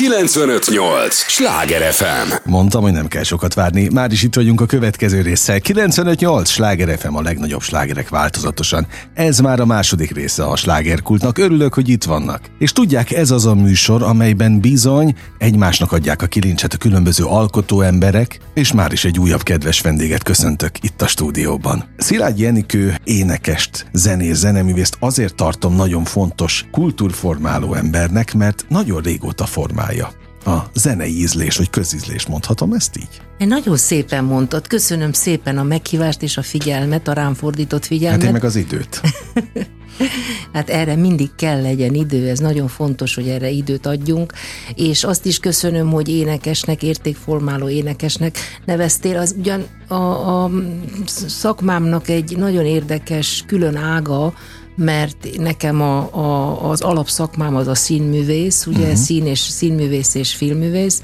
958! Sláger FM! Mondtam, hogy nem kell sokat várni. Már is itt vagyunk a következő résszel. 958! Sláger FM a legnagyobb slágerek változatosan. Ez már a második része a slágerkultnak. Örülök, hogy itt vannak. És tudják, ez az a műsor, amelyben bizony egymásnak adják a kilincset a különböző alkotó emberek, és már is egy újabb kedves vendéget köszöntök itt a stúdióban. Szilágy Jenikő énekest, zenész, zeneművészt azért tartom nagyon fontos kultúrformáló embernek, mert nagyon régóta formálja a zenei ízlés, vagy közízlés, mondhatom ezt így? Nagyon szépen mondtad, köszönöm szépen a meghívást és a figyelmet, a rám fordított figyelmet. Hát én meg az időt. hát erre mindig kell legyen idő, ez nagyon fontos, hogy erre időt adjunk, és azt is köszönöm, hogy énekesnek, értékformáló énekesnek neveztél, az ugyan a, a szakmámnak egy nagyon érdekes külön ága, mert nekem a, a, az alapszakmám az a színművész, ugye uh-huh. szín és színművész és filmművész,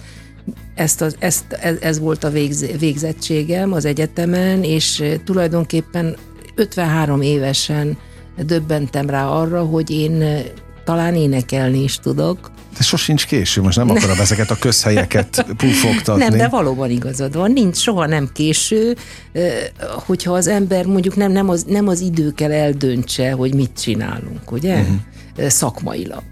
ezt, az, ezt ez, ez volt a végz, végzettségem az egyetemen, és tulajdonképpen 53 évesen döbbentem rá arra, hogy én talán énekelni is tudok, de sosincs késő, most nem akarom ezeket a közhelyeket pufogtatni. Nem, de valóban igazad van, nincs soha nem késő, hogyha az ember mondjuk nem, nem, az, nem az idő kell eldöntse, hogy mit csinálunk, ugye? Uh-huh. Szakmailag.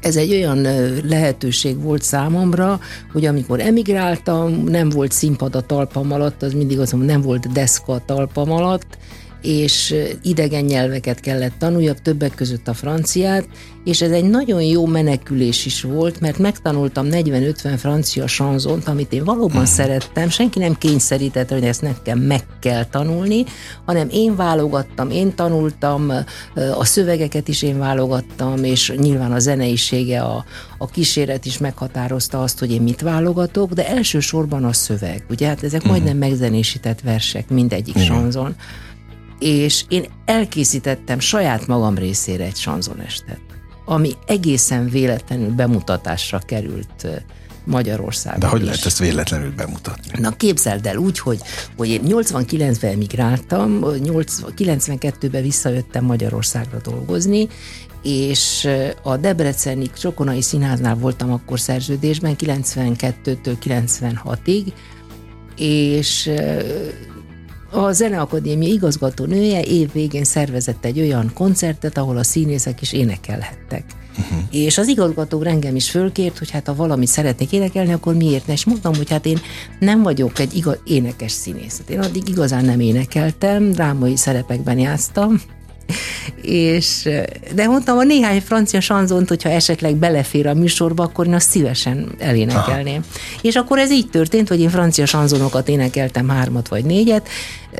Ez egy olyan lehetőség volt számomra, hogy amikor emigráltam, nem volt színpad a talpam alatt, az mindig az, nem volt deszka a talpam alatt, és idegen nyelveket kellett tanuljak, többek között a franciát, és ez egy nagyon jó menekülés is volt, mert megtanultam 40-50 francia sanzont, amit én valóban hmm. szerettem, senki nem kényszerített, hogy ezt nekem meg kell tanulni, hanem én válogattam, én tanultam, a szövegeket is én válogattam, és nyilván a zeneisége, a, a kíséret is meghatározta azt, hogy én mit válogatok, de elsősorban a szöveg, ugye, hát ezek hmm. majdnem megzenésített versek, mindegyik hmm. sanzon és én elkészítettem saját magam részére egy sanzonestet, ami egészen véletlenül bemutatásra került Magyarországon. De hogy is. lehet ezt véletlenül bemutatni? Na képzeld el úgy, hogy, hogy én 89-ben emigráltam, 92-ben visszajöttem Magyarországra dolgozni, és a Debreceni Csokonai Színháznál voltam akkor szerződésben 92-től 96-ig, és a Zeneakadémia igazgató nője év végén szervezett egy olyan koncertet, ahol a színészek is énekelhettek. Uh-huh. És az igazgató engem is fölkért, hogy hát ha valamit szeretnék énekelni, akkor miért ne? És mondtam, hogy hát én nem vagyok egy igaz, énekes színész. Én addig igazán nem énekeltem, drámai szerepekben játsztam, és, de mondtam, a néhány francia sanzont, hogyha esetleg belefér a műsorba, akkor én azt szívesen elénekelném. Aha. És akkor ez így történt, hogy én francia sanzonokat énekeltem hármat vagy négyet,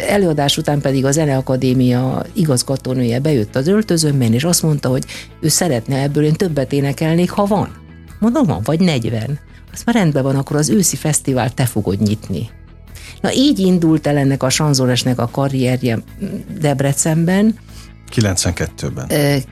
előadás után pedig a Zeneakadémia igazgatónője bejött az öltözőmben, és azt mondta, hogy ő szeretne ebből én többet énekelnék, ha van. Mondom, van, vagy 40. Azt már rendben van, akkor az őszi fesztivál te fogod nyitni. Na így indult el ennek a sanzonesnek a karrierje Debrecenben, 92-ben.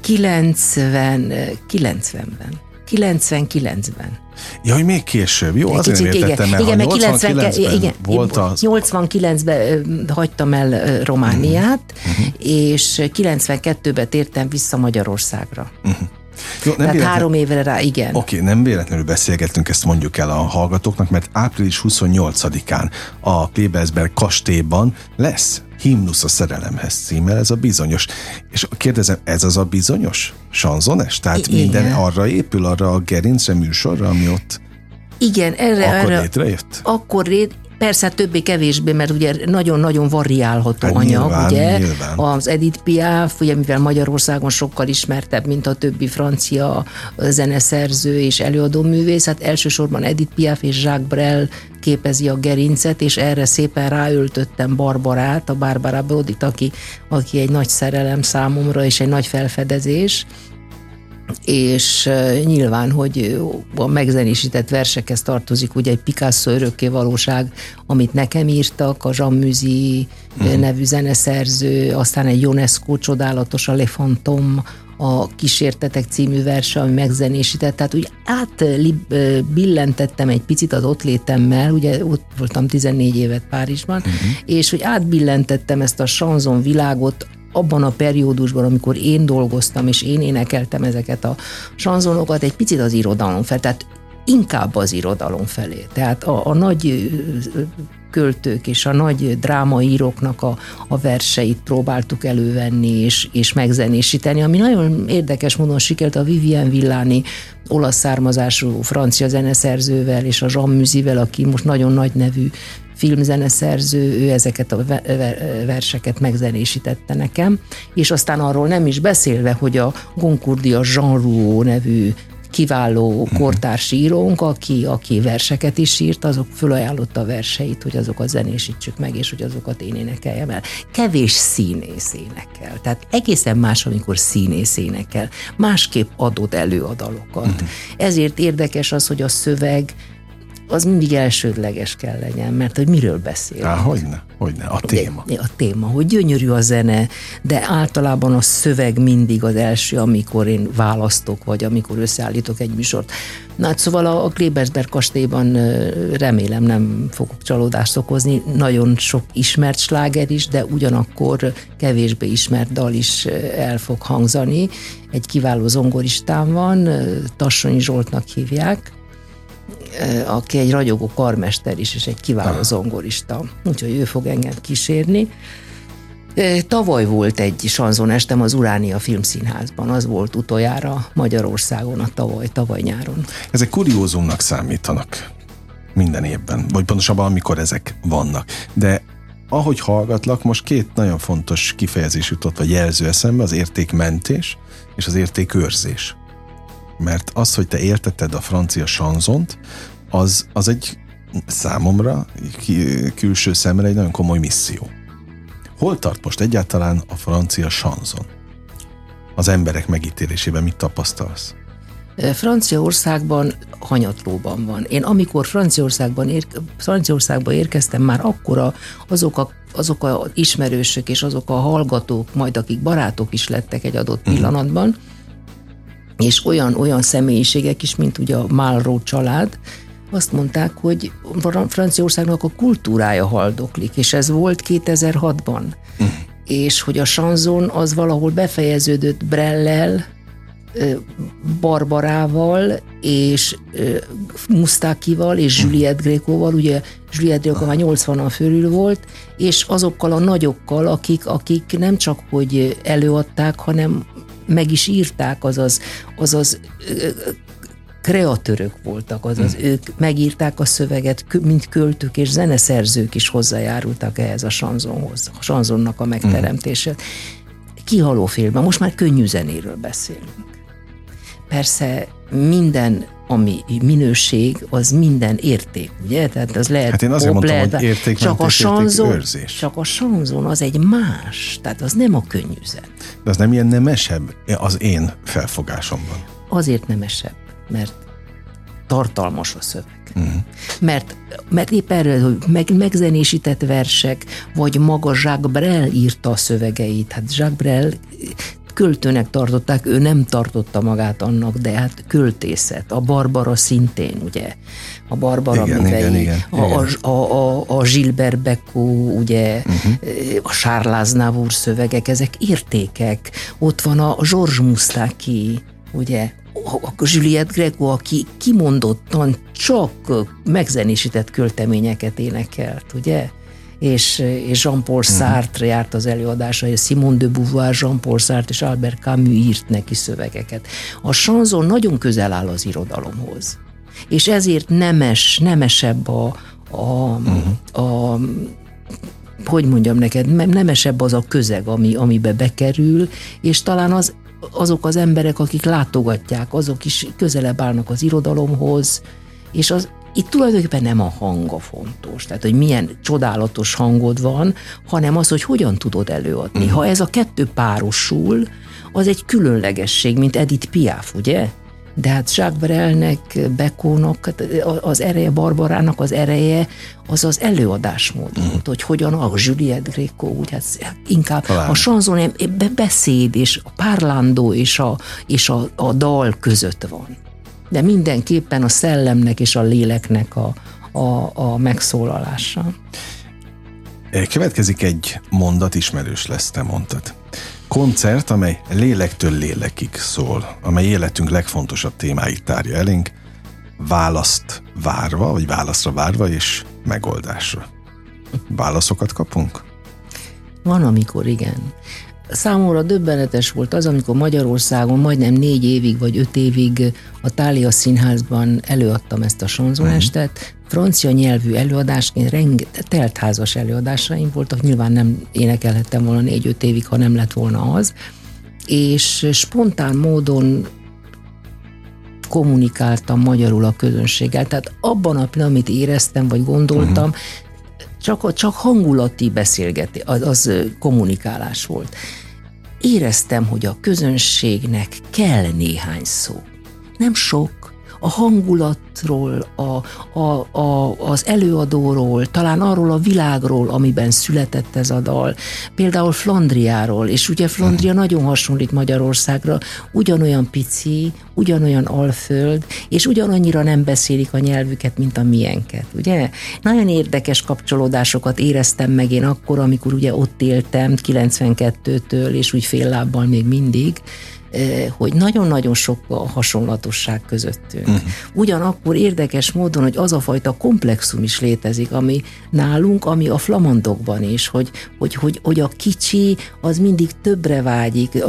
90, 90-ben. 99-ben. Ja, hogy még később. Jó, azért Kicsit, értettem igen, el, igen, 89-ben igen, volt az... 89-ben hagytam el Romániát, uh-huh. és 92-ben tértem vissza Magyarországra. Uh-huh. Jó, nem Tehát véletlen... három évre rá, igen. Oké, okay, nem véletlenül beszélgettünk, ezt mondjuk el a hallgatóknak, mert április 28-án a Pébelsberg kastélyban lesz himnusz a szerelemhez címmel, ez a bizonyos. És kérdezem, ez az a bizonyos sanzones? Tehát Igen. minden arra épül, arra a gerincre műsorra, ami ott igen, erre, akkor erre, létrejött? Akkor lét, Persze többé-kevésbé, mert ugye nagyon-nagyon variálható hát anyag, nyilván, ugye? Nyilván. Az Edith Piaf, ugye mivel Magyarországon sokkal ismertebb, mint a többi francia zeneszerző és előadó művész, hát elsősorban Edith Piaf és Jacques Brel képezi a gerincet, és erre szépen ráöltöttem Barbarát, a Barbara Brodit, aki, aki egy nagy szerelem számomra, és egy nagy felfedezés és nyilván, hogy a megzenésített versekhez tartozik ugye egy Picasso örökké valóság, amit nekem írtak, a Jean Musi mm. nevű zeneszerző, aztán egy UNESCO csodálatos, a Le Fantôme, a Kísértetek című verse, ami megzenésített, tehát úgy átbillentettem egy picit az ott létemmel, ugye ott voltam 14 évet Párizsban, uh-huh. és hogy átbillentettem ezt a sanzon világot abban a periódusban, amikor én dolgoztam, és én énekeltem ezeket a sanzonokat, egy picit az irodalom fel, tehát inkább az irodalom felé. Tehát a, a nagy költők és a nagy drámaíróknak a, a verseit próbáltuk elővenni és, és megzenésíteni, ami nagyon érdekes módon sikerült a Vivien Villani olasz származású francia zeneszerzővel és a Jean Muzivel, aki most nagyon nagy nevű filmzeneszerző, ő ezeket a verseket megzenésítette nekem, és aztán arról nem is beszélve, hogy a Goncourt a Jean Rouault nevű kiváló kortárs írónk, aki, aki verseket is írt, azok fölajánlotta a verseit, hogy azokat zenésítsük meg, és hogy azokat én énekeljem el. Kevés színész énekel. Tehát egészen más, amikor színész énekel. Másképp adod előadalokat. Uh-huh. Ezért érdekes az, hogy a szöveg az mindig elsődleges kell legyen, mert hogy miről beszél. Há, hogyne, hogyne, a téma. A téma, hogy gyönyörű a zene, de általában a szöveg mindig az első, amikor én választok, vagy amikor összeállítok egy műsort. Na hát szóval a, a Klebersberg kastélyban remélem nem fogok csalódást okozni, nagyon sok ismert sláger is, de ugyanakkor kevésbé ismert dal is el fog hangzani. Egy kiváló zongoristám van, Tassonyi Zsoltnak hívják, aki egy ragyogó karmester is, és egy kiváló zongorista. Úgyhogy ő fog engem kísérni. Tavaly volt egy sanzon estem az Uránia Filmszínházban, az volt utoljára Magyarországon a tavaly, tavaly nyáron. Ezek kuriózumnak számítanak minden évben, vagy pontosabban amikor ezek vannak. De ahogy hallgatlak, most két nagyon fontos kifejezés jutott, vagy jelző eszembe, az értékmentés és az értékőrzés mert az, hogy te értetted a francia sanzont, az, az egy számomra, külső szemre egy nagyon komoly misszió. Hol tart most egyáltalán a francia sanzon? Az emberek megítélésében mit tapasztalsz? Franciaországban hanyatlóban van. Én amikor Franciaországban, ér, Franciaországba érkeztem, már akkora azok a azok a ismerősök és azok a hallgatók, majd akik barátok is lettek egy adott mhm. pillanatban, uh-huh és olyan, olyan személyiségek is, mint ugye a Malraux család, azt mondták, hogy Franciaországnak a kultúrája haldoklik, és ez volt 2006-ban. Uh-huh. És hogy a sanzon az valahol befejeződött Brellel, Barbarával és Musztákival és Juliette Grékóval, ugye Juliette Grékó már 80-an fölül volt, és azokkal a nagyokkal, akik, akik nem csak hogy előadták, hanem meg is írták, azaz, azaz kreatőrök voltak, azaz hmm. ők megírták a szöveget, mint költők és zeneszerzők is hozzájárultak ehhez a sanzonhoz, a sanzonnak a megteremtése. Hmm. Kihaló filmben, most már könnyű zenéről beszélünk. Persze minden ami minőség, az minden érték, ugye? Tehát az lehet Hát én azért mondtam, lehet, hogy érték, csak a sanzon, őrzés. Csak a sanzon az egy más, tehát az nem a könnyű zen. De az nem ilyen nemesebb az én felfogásomban. Azért nemesebb, mert tartalmas a szöveg. Uh-huh. Mert, mert épp erről, hogy meg, megzenésített versek, vagy maga Jacques Brel írta a szövegeit. Hát Jacques Brel költőnek tartották, ő nem tartotta magát annak, de hát költészet. A Barbara szintén, ugye? A Barbara igen, művei, igen, igen, a, igen. A, a, a Gilbert Becco, ugye, uh-huh. a Charles Navour szövegek, ezek értékek. Ott van a Georges Mustaki, ugye, a Juliette Greco, aki kimondottan csak megzenésített költeményeket énekelt, ugye? És, és Jean-Paul mhm. Sartre járt az előadása, és Simone de Beauvoir, Jean-Paul Sartre és Albert Camus írt neki szövegeket. A sanzon nagyon közel áll az irodalomhoz. És ezért nemes, nemesebb a, a, uh-huh. a hogy mondjam neked, nemesebb az a közeg, ami, amibe bekerül, és talán az, azok az emberek, akik látogatják, azok is közelebb állnak az irodalomhoz, és az, itt tulajdonképpen nem a hang a fontos, tehát hogy milyen csodálatos hangod van, hanem az, hogy hogyan tudod előadni. Ha ez a kettő párosul, az egy különlegesség, mint Edith Piaf, ugye? De hát Jacques Brelnek, Bekónak, hát az ereje, Barbarának az ereje, az az előadásmód mm. volt, hogy hogyan a Juliette Gréco, úgy hát inkább Talán. a sanzon beszéd és a párlándó és a, és a, a dal között van de mindenképpen a szellemnek és a léleknek a, a, a megszólalása. Következik egy mondat, ismerős lesz, te mondtad. Koncert, amely lélektől lélekig szól, amely életünk legfontosabb témáit tárja elénk, választ várva, vagy válaszra várva, és megoldásra. Válaszokat kapunk? Van, amikor igen. Számomra döbbenetes volt az, amikor Magyarországon majdnem négy évig vagy öt évig a Tália Színházban előadtam ezt a sonzonestet. Uh-huh. Francia nyelvű előadásként rengeteg teltházas előadásaim voltak, nyilván nem énekelhettem volna négy-öt évig, ha nem lett volna az. És spontán módon kommunikáltam magyarul a közönséggel. Tehát abban a pillanatban, amit éreztem, vagy gondoltam, uh-huh csak, csak hangulati beszélgetés, az, az kommunikálás volt. Éreztem, hogy a közönségnek kell néhány szó. Nem sok, a hangulatról, a, a, a, az előadóról, talán arról a világról, amiben született ez a dal. Például Flandriáról, és ugye Flandria hmm. nagyon hasonlít Magyarországra, ugyanolyan pici, ugyanolyan alföld, és ugyanannyira nem beszélik a nyelvüket, mint a miénket, ugye? Nagyon érdekes kapcsolódásokat éreztem meg én akkor, amikor ugye ott éltem 92-től, és úgy fél lábbal még mindig, hogy nagyon-nagyon sok a hasonlatosság közöttünk. Uh-huh. Ugyanakkor érdekes módon, hogy az a fajta komplexum is létezik, ami nálunk, ami a flamandokban is, hogy, hogy, hogy, hogy a kicsi az mindig többre vágyik.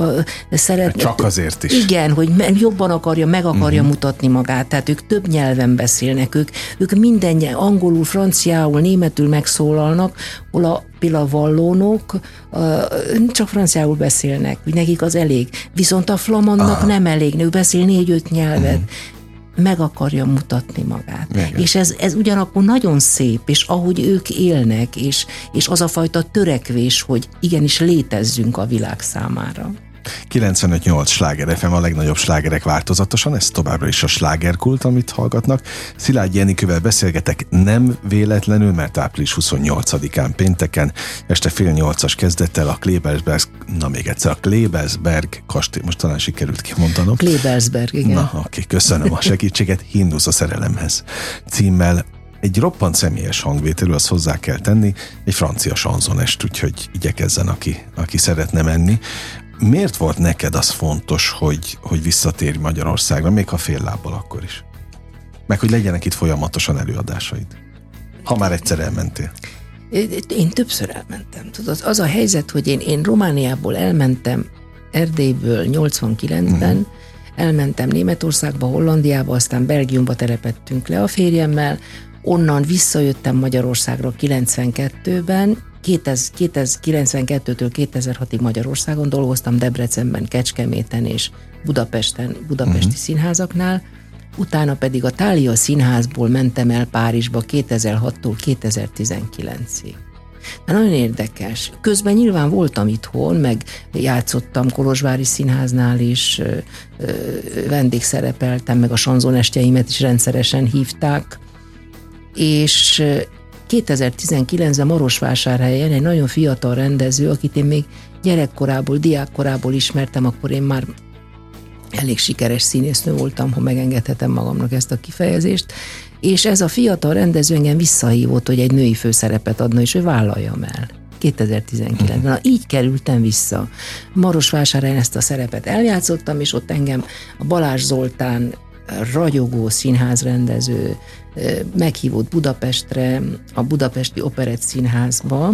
Szeret, Csak azért is. Igen, hogy jobban akarja, meg akarja uh-huh. mutatni magát, tehát ők több nyelven beszélnek, ők, ők minden nyelv, angolul, franciául, németül megszólalnak, hol a például vallónok csak franciául beszélnek, nekik az elég. Viszont a flamandnak Aha. nem elég, ő beszél négy-öt nyelvet. Uh-huh meg akarja mutatni magát. Igen. És ez, ez ugyanakkor nagyon szép, és ahogy ők élnek, és, és az a fajta törekvés, hogy igenis létezzünk a világ számára. 95-8 sláger FM a legnagyobb slágerek változatosan, ez továbbra is a slágerkult, amit hallgatnak. Szilágy Jenikővel beszélgetek nem véletlenül, mert április 28-án pénteken este fél nyolcas kezdettel a Klebelsberg, na még egyszer, a Klebelsberg kastély, most talán sikerült kimondanom. Klebelsberg, igen. Na, oké, köszönöm a segítséget, Hindus a szerelemhez címmel egy roppant személyes hangvételű, azt hozzá kell tenni, egy francia sanzonest, úgyhogy igyekezzen, aki, aki szeretne menni. Miért volt neked az fontos, hogy, hogy visszatérj Magyarországra, még ha fél lábbal akkor is? Meg hogy legyenek itt folyamatosan előadásaid. Ha már egyszer elmentél. Én többször elmentem. Tudod, az a helyzet, hogy én, én Romániából elmentem Erdélyből 89-ben, uh-huh. Mhm. elmentem Németországba, Hollandiába, aztán Belgiumba telepettünk le a férjemmel, onnan visszajöttem Magyarországra 92-ben, 1992-től 2006-ig Magyarországon dolgoztam, Debrecenben, Kecskeméten és Budapesten, budapesti uh-huh. színházaknál, utána pedig a Tália színházból mentem el Párizsba 2006-tól 2019-ig. De nagyon érdekes. Közben nyilván voltam itthon, meg játszottam Kolozsvári Színháznál is, vendégszerepeltem, meg a sanzonestjeimet is rendszeresen hívták, és 2019-ben Marosvásárhelyen egy nagyon fiatal rendező, akit én még gyerekkorából, diákkorából ismertem, akkor én már elég sikeres színésznő voltam, ha megengedhetem magamnak ezt a kifejezést, és ez a fiatal rendező engem visszahívott, hogy egy női főszerepet adna, és ő vállaljam el. 2019-ben. Na, így kerültem vissza. Marosvásárhelyen ezt a szerepet eljátszottam, és ott engem a Balázs Zoltán ragyogó színházrendező meghívott Budapestre, a Budapesti Operett Színházba,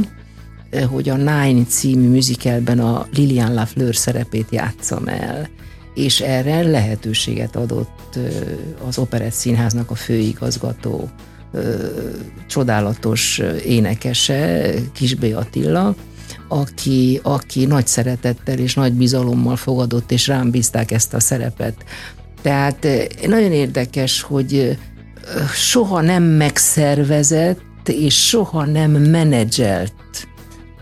hogy a Nine című musicalben a Lilian Lafleur szerepét játszam el és erre lehetőséget adott az Operett Színháznak a főigazgató csodálatos énekese, Kisbé Attila, aki, aki nagy szeretettel és nagy bizalommal fogadott, és rám bízták ezt a szerepet. Tehát nagyon érdekes, hogy soha nem megszervezett, és soha nem menedzselt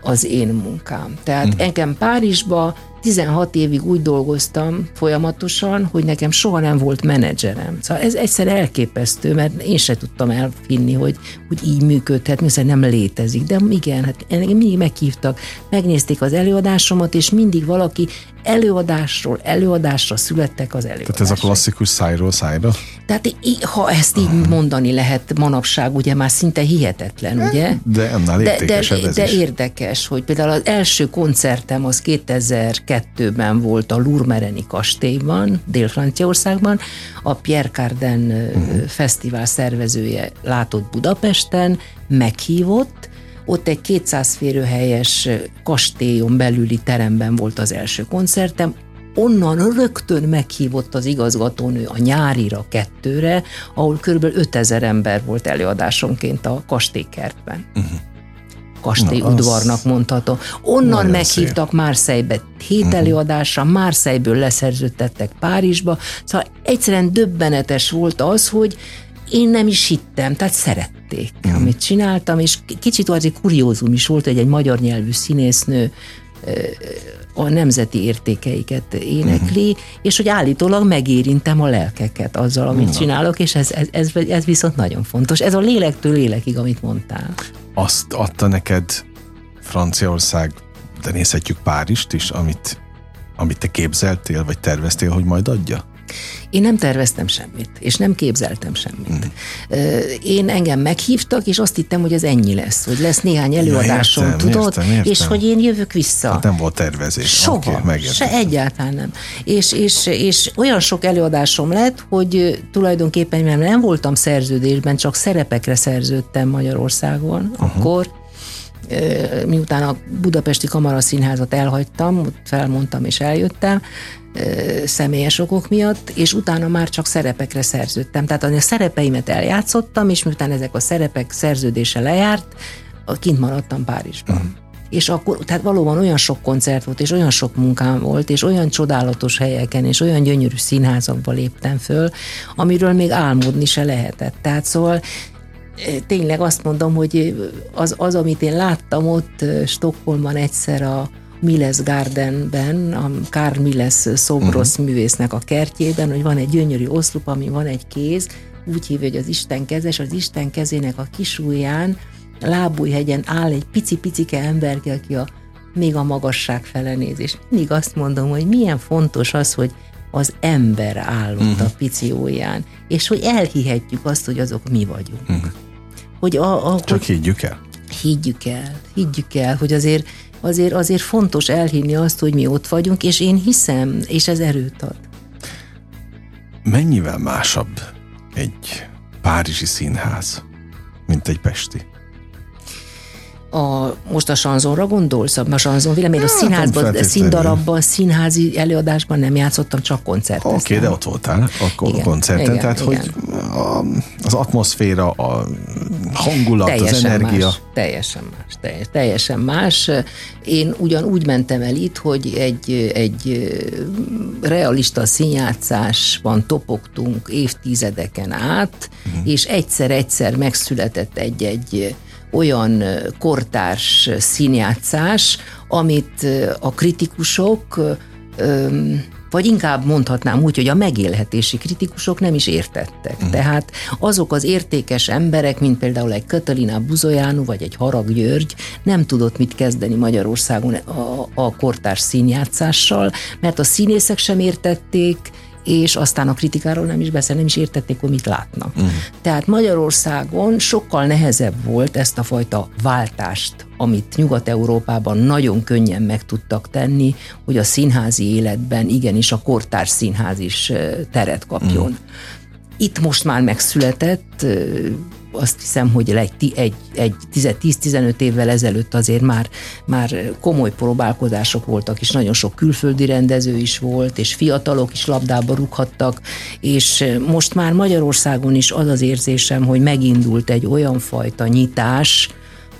az én munkám. Tehát mm. engem Párizsba 16 évig úgy dolgoztam folyamatosan, hogy nekem soha nem volt menedzserem. Szóval ez egyszer elképesztő, mert én se tudtam elfinni, hogy, hogy így működhet, hiszen nem létezik. De igen, hát engem mindig meghívtak, megnézték az előadásomat, és mindig valaki előadásról előadásra születtek az előadások. Tehát ez a klasszikus szájról szájra? Tehát ha ezt így mondani lehet manapság, ugye már szinte hihetetlen, ugye? De annál de, de, de érdekes, hogy például az első koncertem az 2002 92-ben volt a Lourmereni kastélyban, Dél-Franciaországban, a Pierre Cardin uh-huh. fesztivál szervezője látott Budapesten, meghívott, ott egy 200 férőhelyes kastélyon belüli teremben volt az első koncertem, onnan rögtön meghívott az igazgatónő a nyárira kettőre, ahol kb. 5000 ember volt előadásonként a kastélykertben. Uh-huh kastélyudvarnak mondható. Onnan meghívtak szép. Marseille-be hét előadásra, Marseille-ből leszerződtettek Párizsba, szóval egyszerűen döbbenetes volt az, hogy én nem is hittem, tehát szerették, uh-huh. amit csináltam, és kicsit azért kuriózum is volt, hogy egy magyar nyelvű színésznő a nemzeti értékeiket énekli, uh-huh. és hogy állítólag megérintem a lelkeket azzal, amit uh-huh. csinálok, és ez, ez, ez, ez viszont nagyon fontos. Ez a lélektől lélekig, amit mondtál. Azt adta neked Franciaország, de nézhetjük Párizst is, amit, amit te képzeltél, vagy terveztél, hogy majd adja? Én nem terveztem semmit, és nem képzeltem semmit. Mm. Én engem meghívtak, és azt hittem, hogy ez ennyi lesz, hogy lesz néhány előadásom, ja, értem, tudod, értem, értem. és hogy én jövök vissza. Hát nem volt tervezés. Soha, okay, se egyáltalán nem. És, és, és olyan sok előadásom lett, hogy tulajdonképpen mert nem voltam szerződésben, csak szerepekre szerződtem Magyarországon, uh-huh. akkor miután a Budapesti Kamaraszínházat elhagytam, ott felmondtam és eljöttem, személyes okok miatt, és utána már csak szerepekre szerződtem. Tehát a szerepeimet eljátszottam, és miután ezek a szerepek szerződése lejárt, kint maradtam Párizsban. Uh-huh. És akkor, tehát valóban olyan sok koncert volt, és olyan sok munkám volt, és olyan csodálatos helyeken, és olyan gyönyörű színházakba léptem föl, amiről még álmodni se lehetett. Tehát szóval tényleg azt mondom, hogy az, az amit én láttam ott Stockholmban egyszer a, Miles Gardenben, a Karl Miles szobrosz uh-huh. művésznek a kertjében, hogy van egy gyönyörű oszlup, ami van egy kéz, úgy hívja, hogy az Isten kezes, az Isten kezének a kisúján lábújhegyen áll egy pici-picike emberke, aki a, még a magasság fele néz. És mindig azt mondom, hogy milyen fontos az, hogy az ember áll ott uh-huh. a pici ujján, és hogy elhihetjük azt, hogy azok mi vagyunk. Uh-huh. Hogy a, a, Csak hogy higgyük el. Higgyük el, higgyük el, hogy azért azért, azért fontos elhinni azt, hogy mi ott vagyunk, és én hiszem, és ez erőt ad. Mennyivel másabb egy párizsi színház, mint egy pesti? A, most a sanzonra gondolsz? A sanzon vélemény, a színházban, színdarabban, színházi előadásban nem játszottam, csak koncerteztem. Oké, okay, de ott voltál akkor igen, koncerten, igen, tehát igen. hogy a, az atmoszféra, a hangulat, teljesen az energia. Más, teljesen más, teljes, teljesen más. Én ugyanúgy mentem el itt, hogy egy, egy realista színjátszásban topogtunk évtizedeken át, uh-huh. és egyszer-egyszer megszületett egy-egy olyan kortárs színjátszás, amit a kritikusok vagy inkább mondhatnám úgy, hogy a megélhetési kritikusok nem is értettek. Uh-huh. Tehát azok az értékes emberek, mint például egy Katalina Buzojánu, vagy egy Harag György, nem tudott mit kezdeni Magyarországon a, a kortárs színjátszással, mert a színészek sem értették, és aztán a kritikáról nem is beszél, nem is értették, hogy mit látnak. Uh-huh. Tehát Magyarországon sokkal nehezebb volt ezt a fajta váltást, amit Nyugat-Európában nagyon könnyen meg tudtak tenni, hogy a színházi életben igenis a kortárs színház is teret kapjon. Uh-huh. Itt most már megszületett, azt hiszem, hogy egy, egy, egy 10-15 évvel ezelőtt azért már, már komoly próbálkozások voltak, és nagyon sok külföldi rendező is volt, és fiatalok is labdába rúghattak, és most már Magyarországon is az az érzésem, hogy megindult egy olyan fajta nyitás,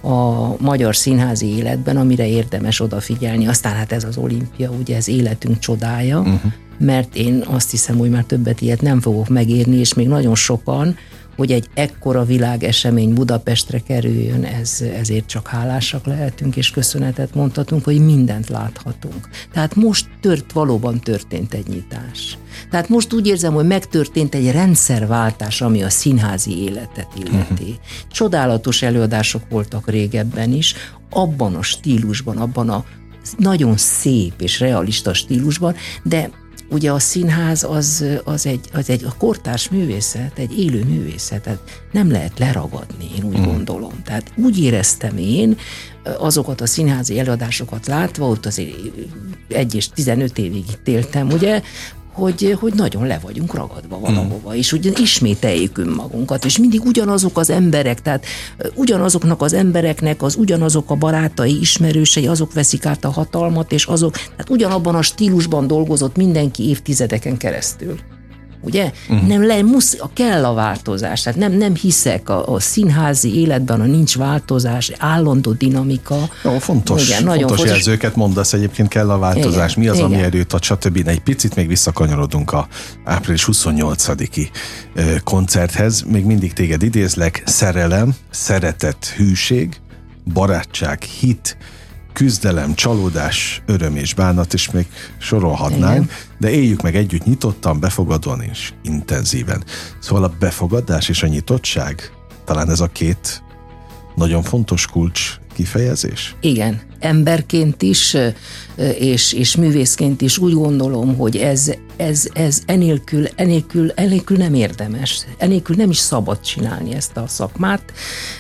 a magyar színházi életben, amire érdemes odafigyelni. Aztán hát ez az olimpia, ugye ez életünk csodája, uh-huh. mert én azt hiszem, hogy már többet ilyet nem fogok megérni, és még nagyon sokan, hogy egy ekkora világesemény Budapestre kerüljön, ez, ezért csak hálásak lehetünk, és köszönetet mondhatunk, hogy mindent láthatunk. Tehát most tört, valóban történt egy nyitás. Tehát most úgy érzem, hogy megtörtént egy rendszerváltás, ami a színházi életet illeti. Uh-huh. Csodálatos előadások voltak régebben is, abban a stílusban, abban a nagyon szép és realista stílusban, de ugye a színház az, az, egy, az egy a kortárs művészet, egy élő művészet, tehát nem lehet leragadni, én úgy mm. gondolom. Tehát úgy éreztem én, azokat a színházi előadásokat látva, ott azért egy és 15 évig itt éltem, ugye, hogy, hogy nagyon le vagyunk ragadva valahova, mm. és ugye ismételjük önmagunkat, és mindig ugyanazok az emberek, tehát ugyanazoknak az embereknek az ugyanazok a barátai, ismerősei, azok veszik át a hatalmat, és azok, tehát ugyanabban a stílusban dolgozott mindenki évtizedeken keresztül ugye? Uh-huh. Nem le, musz, kell a változás, tehát nem, nem hiszek a, a színházi életben, a nincs változás, állandó dinamika. Jó, fontos, igen, nagyon fontos, fontos jelzőket mondasz, egyébként kell a változás, igen, mi az, igen. ami erőt ad, stb. Egy picit még visszakanyarodunk a április 28-i koncerthez, még mindig téged idézlek, szerelem, szeretet, hűség, barátság, hit, küzdelem, csalódás, öröm és bánat, és még sorolhatnánk, Igen. de éljük meg együtt nyitottan, befogadóan és intenzíven. Szóval a befogadás és a nyitottság, talán ez a két nagyon fontos kulcs kifejezés? Igen, emberként is, és, és művészként is úgy gondolom, hogy ez, ez, ez enélkül, enélkül, enélkül nem érdemes, enélkül nem is szabad csinálni ezt a szakmát,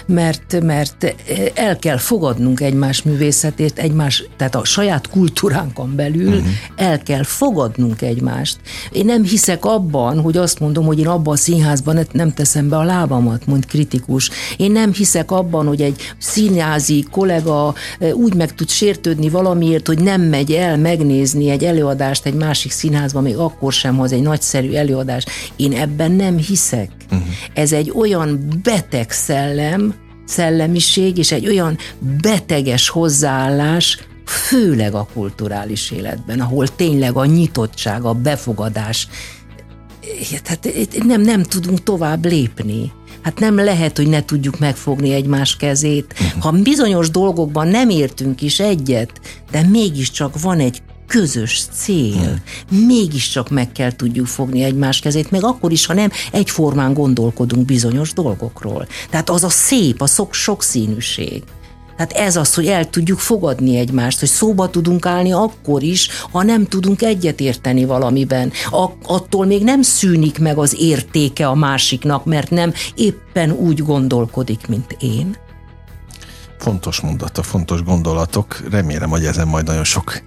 mert, mert el kell fogadnunk egymás művészetét, egymás, tehát a saját kultúránkon belül uh-huh. el kell fogadnunk egymást. Én nem hiszek abban, hogy azt mondom, hogy én abban a színházban nem teszem be a lábamat, mond kritikus. Én nem hiszek abban, hogy egy színházi kollega úgy meg tud sértődni valamiért, hogy nem megy el megnézni egy előadást egy másik színházban, még akkor sem hoz egy nagyszerű előadás. Én ebben nem hiszek. Uh-huh. Ez egy olyan beteg szellem, szellemiség, és egy olyan beteges hozzáállás, főleg a kulturális életben, ahol tényleg a nyitottság, a befogadás, tehát nem, nem tudunk tovább lépni. Hát nem lehet, hogy ne tudjuk megfogni egymás kezét. Uh-huh. Ha bizonyos dolgokban nem értünk is egyet, de mégiscsak van egy közös cél. Hmm. Mégiscsak meg kell tudjuk fogni egymás kezét, meg akkor is, ha nem egyformán gondolkodunk bizonyos dolgokról. Tehát az a szép, a sok sokszínűség. Tehát ez az, hogy el tudjuk fogadni egymást, hogy szóba tudunk állni akkor is, ha nem tudunk egyetérteni valamiben. A, attól még nem szűnik meg az értéke a másiknak, mert nem éppen úgy gondolkodik, mint én. Fontos mondata, fontos gondolatok. Remélem, hogy ezen majd nagyon sok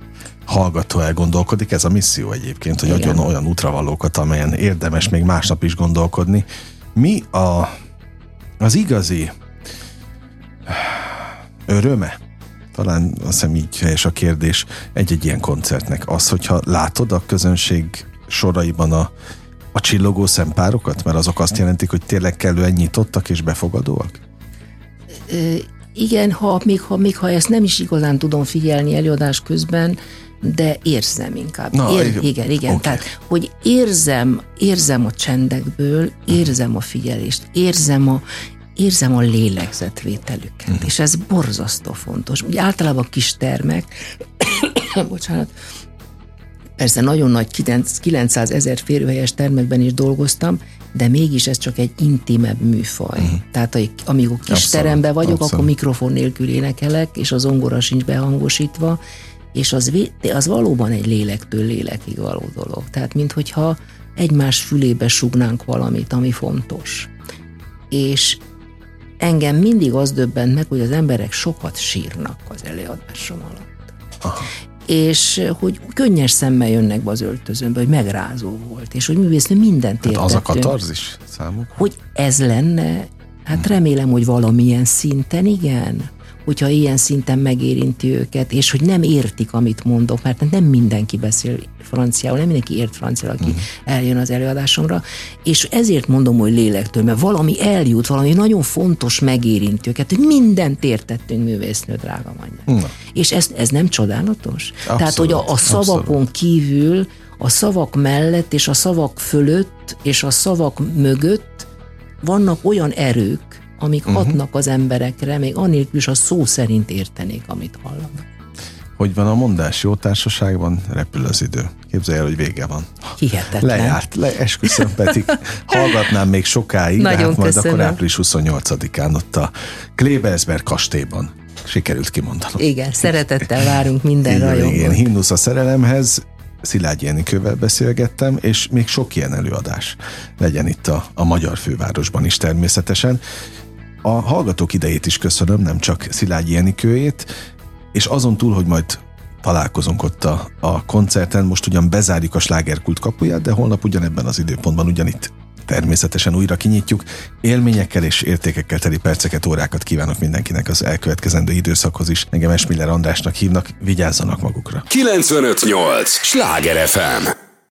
hallgató elgondolkodik. Ez a misszió egyébként, hogy adjon olyan útravalókat, amelyen érdemes még másnap is gondolkodni. Mi a, az igazi öröme? Talán azt hiszem így helyes a kérdés egy-egy ilyen koncertnek. Az, hogyha látod a közönség soraiban a, a csillogó szempárokat, mert azok azt jelentik, hogy tényleg kellően nyitottak és befogadóak? igen, ha még, ha még ha ezt nem is igazán tudom figyelni előadás közben, de érzem inkább. Na, Ér, igen, igen. Okay. Tehát, hogy érzem, érzem a csendekből, érzem a figyelést, érzem a, érzem a lélegzetvételüket, uh-huh. és ez borzasztó fontos. Ugye általában kis termek, bocsánat, persze nagyon nagy 900 ezer férőhelyes termekben is dolgoztam, de mégis ez csak egy intimebb műfaj. Uh-huh. Tehát amíg a kis abszolút, teremben vagyok, abszolút. akkor mikrofon nélkül énekelek, és az ongora sincs behangosítva, és az, az valóban egy lélektől lélekig való dolog. Tehát, minthogyha egymás fülébe sugnánk valamit, ami fontos. És engem mindig az döbbent meg, hogy az emberek sokat sírnak az előadásom alatt. Aha. És hogy könnyes szemmel jönnek be az öltözőnbe, hogy megrázó volt, és hogy művésznő mindent értettünk. Hát az a katarzis számuk? Hogy ez lenne, hát remélem, hogy valamilyen szinten igen hogyha ilyen szinten megérinti őket, és hogy nem értik, amit mondok, mert nem mindenki beszél franciául, nem mindenki ért franciául, aki uh-huh. eljön az előadásomra, és ezért mondom, hogy lélektől, mert valami eljut, valami nagyon fontos megérinti őket, hogy mindent értettünk művésznő, drága. Uh-huh. És ez, ez nem csodálatos? Abszolút, Tehát, hogy a, a szavakon abszolút. kívül, a szavak mellett és a szavak fölött és a szavak mögött vannak olyan erők, amik uh-huh. hatnak az emberekre, még anélkül is a szó szerint értenék, amit hallanak. Hogy van a mondás jó társaságban, repül az idő. Képzelj el, hogy vége van. Hihetetlen. Lejárt, le, esküszöm pedig. Hallgatnám még sokáig, Nagyon de hát majd köszönöm. akkor április 28-án ott a Klebersberg kastélyban sikerült kimondanom. Igen, szeretettel várunk minden rajongót. Igen, himnusz a szerelemhez, Szilágyi Enikővel beszélgettem, és még sok ilyen előadás legyen itt a, a magyar fővárosban is természetesen. A hallgatók idejét is köszönöm, nem csak Szilágyi Enikőjét, és azon túl, hogy majd találkozunk ott a, a koncerten, most ugyan bezárjuk a slágerkult kapuját, de holnap ugyanebben az időpontban ugyanitt természetesen újra kinyitjuk. Élményekkel és értékekkel teli perceket, órákat kívánok mindenkinek az elkövetkezendő időszakhoz is. Engem Esmiller Andrásnak hívnak, vigyázzanak magukra. 958! Sláger FM!